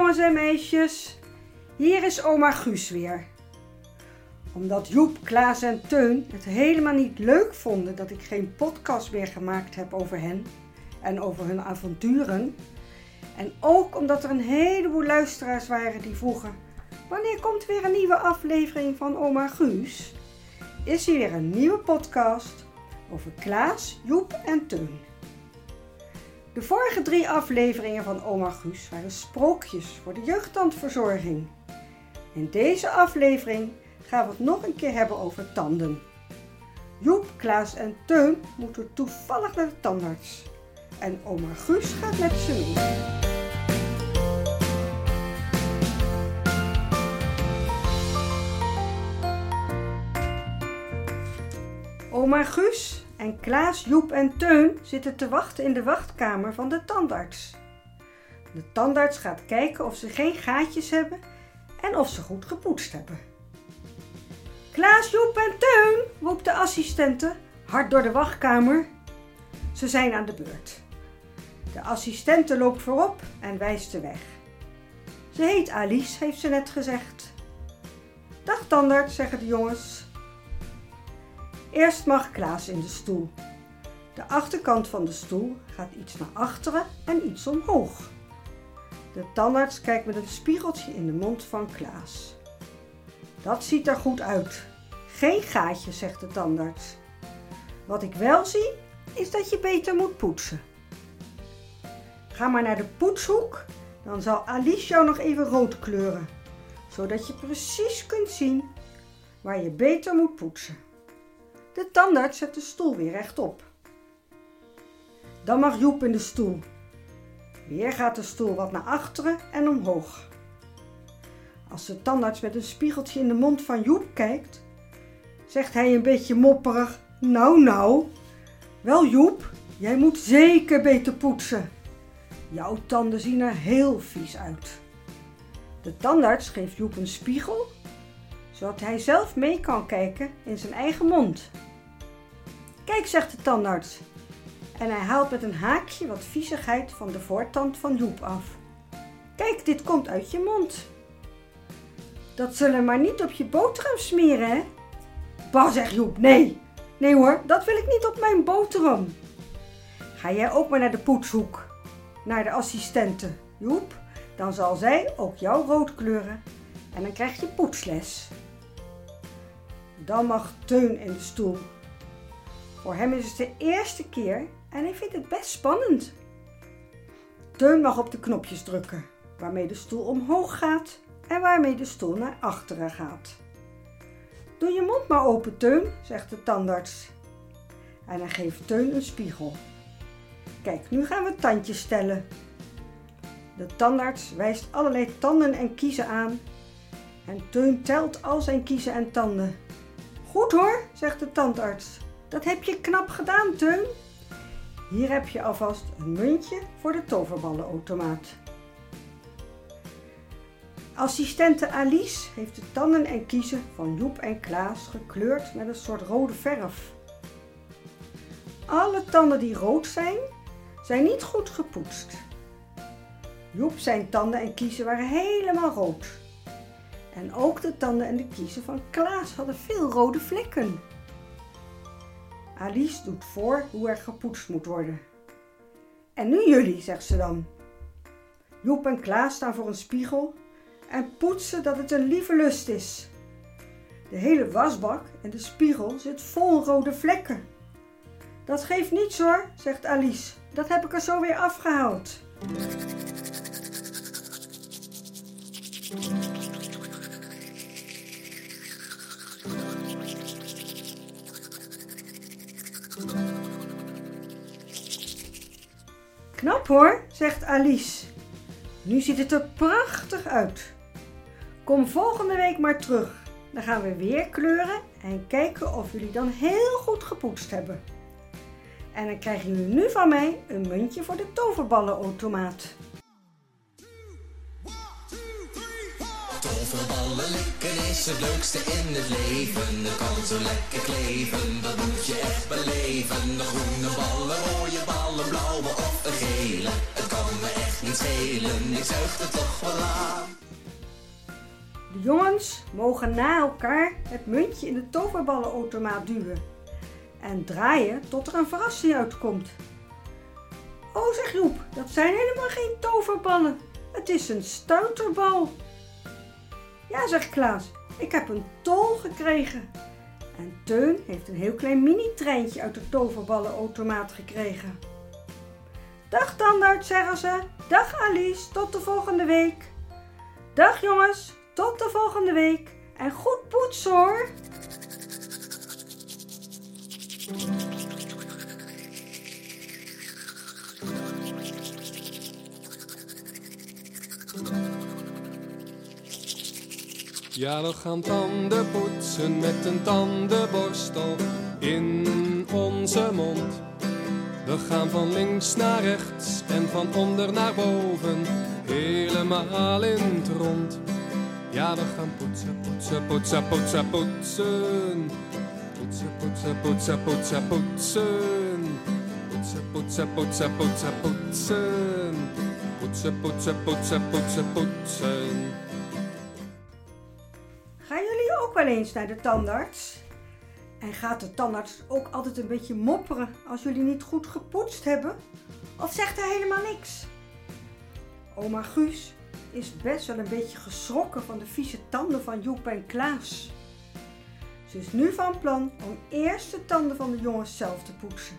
jongens en meisjes, hier is oma Guus weer. Omdat Joep, Klaas en Teun het helemaal niet leuk vonden dat ik geen podcast meer gemaakt heb over hen en over hun avonturen. En ook omdat er een heleboel luisteraars waren die vroegen: wanneer komt weer een nieuwe aflevering van Oma Guus? Is hier weer een nieuwe podcast over Klaas, Joep en Teun. De vorige drie afleveringen van Oma Guus waren sprookjes voor de jeugdtandverzorging. In deze aflevering gaan we het nog een keer hebben over tanden. Joep, Klaas en Teun moeten toevallig naar de tandarts. En oma Guus gaat met ze mee. Oma Guus en Klaas, Joep en Teun zitten te wachten in de wachtkamer van de tandarts. De tandarts gaat kijken of ze geen gaatjes hebben en of ze goed gepoetst hebben. Klaas, Joep en Teun, roept de assistente hard door de wachtkamer. Ze zijn aan de beurt. De assistente loopt voorop en wijst de weg. Ze heet Alice, heeft ze net gezegd. Dag tandarts, zeggen de jongens. Eerst mag Klaas in de stoel. De achterkant van de stoel gaat iets naar achteren en iets omhoog. De tandarts kijkt met een spiegeltje in de mond van Klaas. Dat ziet er goed uit. Geen gaatje, zegt de tandarts. Wat ik wel zie, is dat je beter moet poetsen. Ga maar naar de poetshoek, dan zal Alice jou nog even rood kleuren, zodat je precies kunt zien waar je beter moet poetsen. De tandarts zet de stoel weer rechtop. Dan mag Joep in de stoel. Weer gaat de stoel wat naar achteren en omhoog. Als de tandarts met een spiegeltje in de mond van Joep kijkt, zegt hij een beetje mopperig: Nou, nou. Wel, Joep, jij moet zeker beter poetsen. Jouw tanden zien er heel vies uit. De tandarts geeft Joep een spiegel, zodat hij zelf mee kan kijken in zijn eigen mond. Kijk, zegt de tandarts. En hij haalt met een haakje wat viezigheid van de voortand van Joep af. Kijk, dit komt uit je mond. Dat zullen maar niet op je boterham smeren, hè? Bah, zegt Joep, nee. Nee hoor, dat wil ik niet op mijn boterham. Ga jij ook maar naar de poetshoek. Naar de assistente, Joep. Dan zal zij ook jou rood kleuren. En dan krijg je poetsles. Dan mag Teun in de stoel. Voor hem is het de eerste keer en hij vindt het best spannend. Teun mag op de knopjes drukken, waarmee de stoel omhoog gaat en waarmee de stoel naar achteren gaat. Doe je mond maar open, Teun, zegt de tandarts. En hij geeft Teun een spiegel. Kijk, nu gaan we tandjes tellen. De tandarts wijst allerlei tanden en kiezen aan. En Teun telt al zijn kiezen en tanden. Goed hoor, zegt de tandarts. Dat heb je knap gedaan, Teun. Hier heb je alvast een muntje voor de toverballenautomaat. Assistente Alice heeft de tanden en kiezen van Joep en Klaas gekleurd met een soort rode verf. Alle tanden die rood zijn, zijn niet goed gepoetst. Joep zijn tanden en kiezen waren helemaal rood. En ook de tanden en de kiezen van Klaas hadden veel rode vlekken. Alice doet voor hoe er gepoetst moet worden. En nu jullie, zegt ze dan. Joep en Klaas staan voor een spiegel en poetsen dat het een lieve lust is. De hele wasbak en de spiegel zit vol rode vlekken. Dat geeft niets hoor, zegt Alice. Dat heb ik er zo weer afgehaald. Knap hoor, zegt Alice. Nu ziet het er prachtig uit. Kom volgende week maar terug. Dan gaan we weer kleuren en kijken of jullie dan heel goed gepoetst hebben. En dan krijgen jullie nu van mij een muntje voor de toverballenautomaat. Toverballen likken is het leukste in het leven. Het kan zo lekker kleven, dat moet je echt beleven. De groene ballen, rode ballen, blauwe of gele. Het kan me echt niet schelen, ik zuig er toch wel aan. De jongens mogen na elkaar het muntje in de toverballenautomaat duwen en draaien tot er een verrassing uitkomt. Oh, zegt Joep, dat zijn helemaal geen toverballen. Het is een stuiterbal. Ja, zegt Klaas, ik heb een tol gekregen. En Teun heeft een heel klein mini-treintje uit de toverballenautomaat gekregen. Dag tandarts, zeggen ze. Dag Alice, tot de volgende week. Dag jongens, tot de volgende week. En goed poetsen hoor. Ja, we gaan tanden poetsen met een tandenborstel van links naar rechts en van onder naar boven, helemaal in het rond. Ja, we gaan poetsen, poetsen, poetsen, poetsen, poetsen. Poetsen, poetsen, poetsen, poetsen, poetsen. Poetsen, poetsen, poetsen, poetsen, poetsen. Poetsen, poetsen, poetsen, poetsen, poetsen. Gaan jullie ook wel eens naar de tandarts? En gaat de tandarts ook altijd een beetje mopperen als jullie niet goed gepoetst hebben? Of zegt hij helemaal niks? Oma Guus is best wel een beetje geschrokken van de vieze tanden van Joep en Klaas. Ze is nu van plan om eerst de tanden van de jongens zelf te poetsen.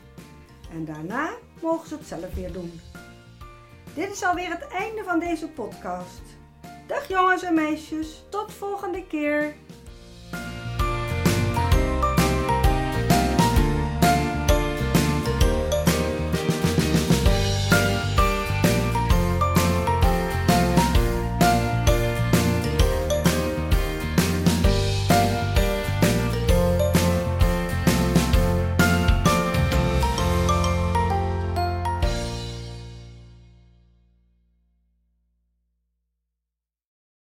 En daarna mogen ze het zelf weer doen. Dit is alweer het einde van deze podcast. Dag jongens en meisjes, tot volgende keer.